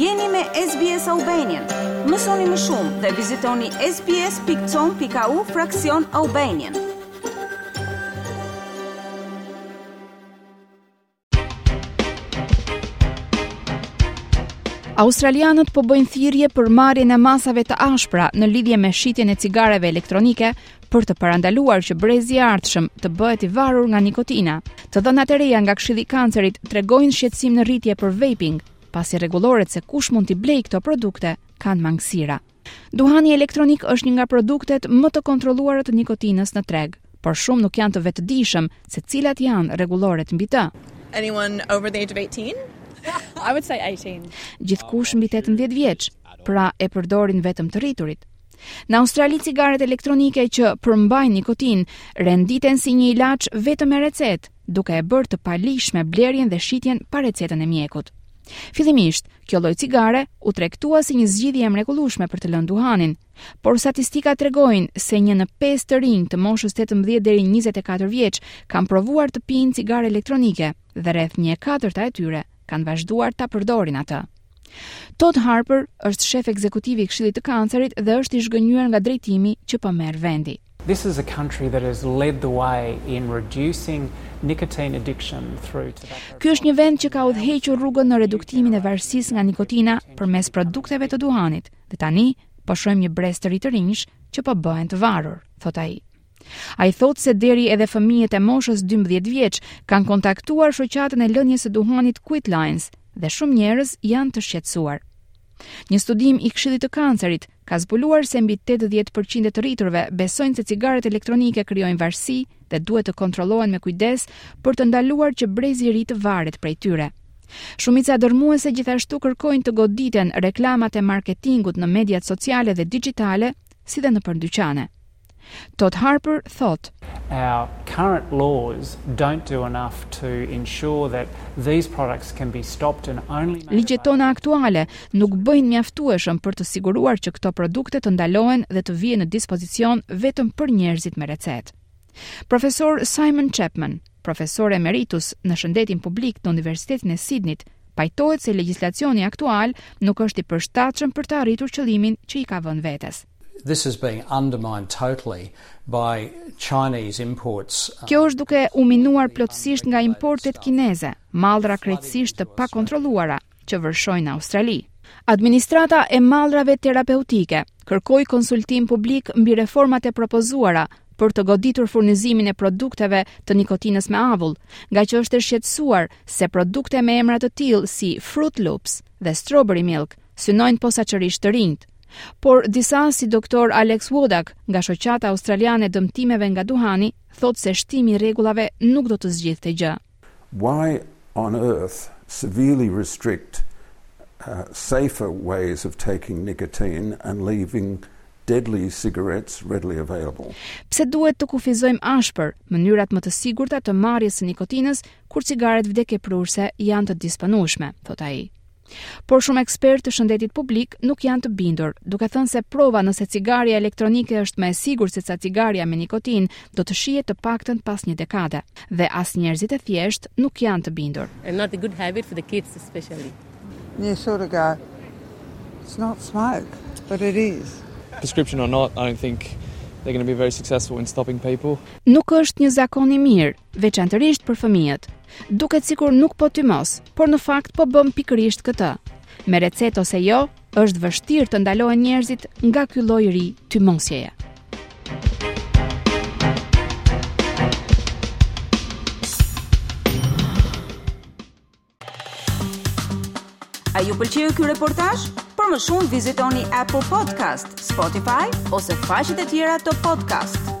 Jeni me SBS Albanian. Mësoni më shumë dhe vizitoni sbs.com.au fraksion Albanian. Australianët po bëjnë thirrje për marrjen e masave të ashpra në lidhje me shitjen e cigareve elektronike për të parandaluar që brezi i ardhshëm të bëhet i varur nga nikotina. Të dhënat e reja nga Këshilli i Kancerit tregojnë shqetësim në rritje për vaping, pasi rregulloret se kush mund t'i blejë këto produkte kanë mangësira. Duhani elektronik është një nga produktet më të kontrolluara të nikotinës në treg, por shumë nuk janë të vetëdijshëm se cilat janë rregulloret mbi të. Anyone over the age of 18? I would say 18. Gjithkush mbi 18 vjeç, pra e përdorin vetëm të rriturit. Në Australi cigaret elektronike që përmbajnë nikotinë renditen si një ilaç vetëm me recetë, duke e bërë të paligjshme blerjen dhe shitjen pa recetën e mjekut. Fillimisht, kjo lloj cigare u tregtua si një zgjidhje e mrekullueshme për të lënë duhanin, por statistikat tregojnë se një në pesë të rinj të moshës 18 deri 24 vjeç kanë provuar të pinë cigare elektronike dhe rreth një e katërta e tyre kanë vazhduar ta përdorin atë. Todd Harper është shef ekzekutiv i Këshillit të Kancerit dhe është i zhgënjyer nga drejtimi që po merr vendi. This is a country that has led the way in reducing nicotine addiction through tobacco. Ky është një vend që ka udhëhequr rrugën në reduktimin e varësisë nga nikotina përmes produkteve të duhanit dhe tani po shohim një brez të ri të rinjsh që po bëhen të varur, thotë ai. Ai thotë se deri edhe fëmijët e moshës dymbëdhjetë vjeç kanë kontaktuar shoqatën e lënies së duhanit Quitlines dhe shumë njerëz janë të shqetësuar. Një studim i Këshillit të Kancerit ka zbuluar se mbi 80% e të rriturve besojnë se cigaret elektronike krijojnë varësi dhe duhet të kontrollohen me kujdes për të ndaluar që brezi i ri të varet prej tyre. Shumica dërmuese gjithashtu kërkojnë të goditen reklamat e marketingut në mediat sociale dhe digjitale, si dhe nëpër dyqane. Todd Harper thotë, Our current laws don't do enough to ensure that these products can be stopped and only Ligjet tona aktuale nuk bëjnë mjaftueshëm për të siguruar që këto produkte të ndalohen dhe të vihen në dispozicion vetëm për njerëzit me recetë. Profesor Simon Chapman, profesor emeritus në shëndetin publik në Universitetin e Sidnit, pajtohet se legjislacioni aktual nuk është i përshtatshëm për të arritur qëllimin që i ka vënë vetes. This is being undermined totally by Chinese imports. Kjo është duke u minuar plotësisht nga importet kineze, mallra krejtësisht të pakontrolluara që vërshojnë në Australi. Administrata e mallrave terapeutike kërkoi konsultim publik mbi reformat e propozuara për të goditur furnizimin e produkteve të nikotinës me avull, ngaqë është e shqetësuar se produkte me emra të tillë si Fruit Loops dhe Strawberry Milk synojnë posaçërisht të rinjtë. Por disa si doktor Alex Wodak, nga Shoqata Australiane e Dëmtimeve nga Duhani, thotë se shtimi i rregullave nuk do të zgjidhte gjë. Why on earth severely restrict safer ways of taking nicotine and leaving deadly cigarettes readily available? Pse duhet të kufizojmë ashpër mënyrat më të sigurta të marrjes së nikotinës kur cigaret vdekjeprurëse janë të disponueshme, thotë ai. Por shumë ekspertë të shëndetit publik nuk janë të bindur, duke thënë se prova nëse cigarja elektronike është më e sigurt sesa cigarja me nikotinë do të shihet të paktën pas një dekade. Dhe as njerëzit e thjeshtë nuk janë të bindur. It's not a good habit for the kids especially. Një sort of guy. It's not smoke, but it is. Prescription or not, I don't think they're going to be very successful in stopping people. Nuk është një zakon i mirë, veçanërisht për fëmijët. Duket sikur nuk po tymos, por në fakt po bën pikërisht këtë. Me recetë ose jo, është vështirë të ndalohen njerëzit nga ky lloj i ri tymosjeje. A ju pëlqeu ky reportazh? Për më shumë vizitoni Apple Podcast, Spotify ose faqet e tjera të podcast.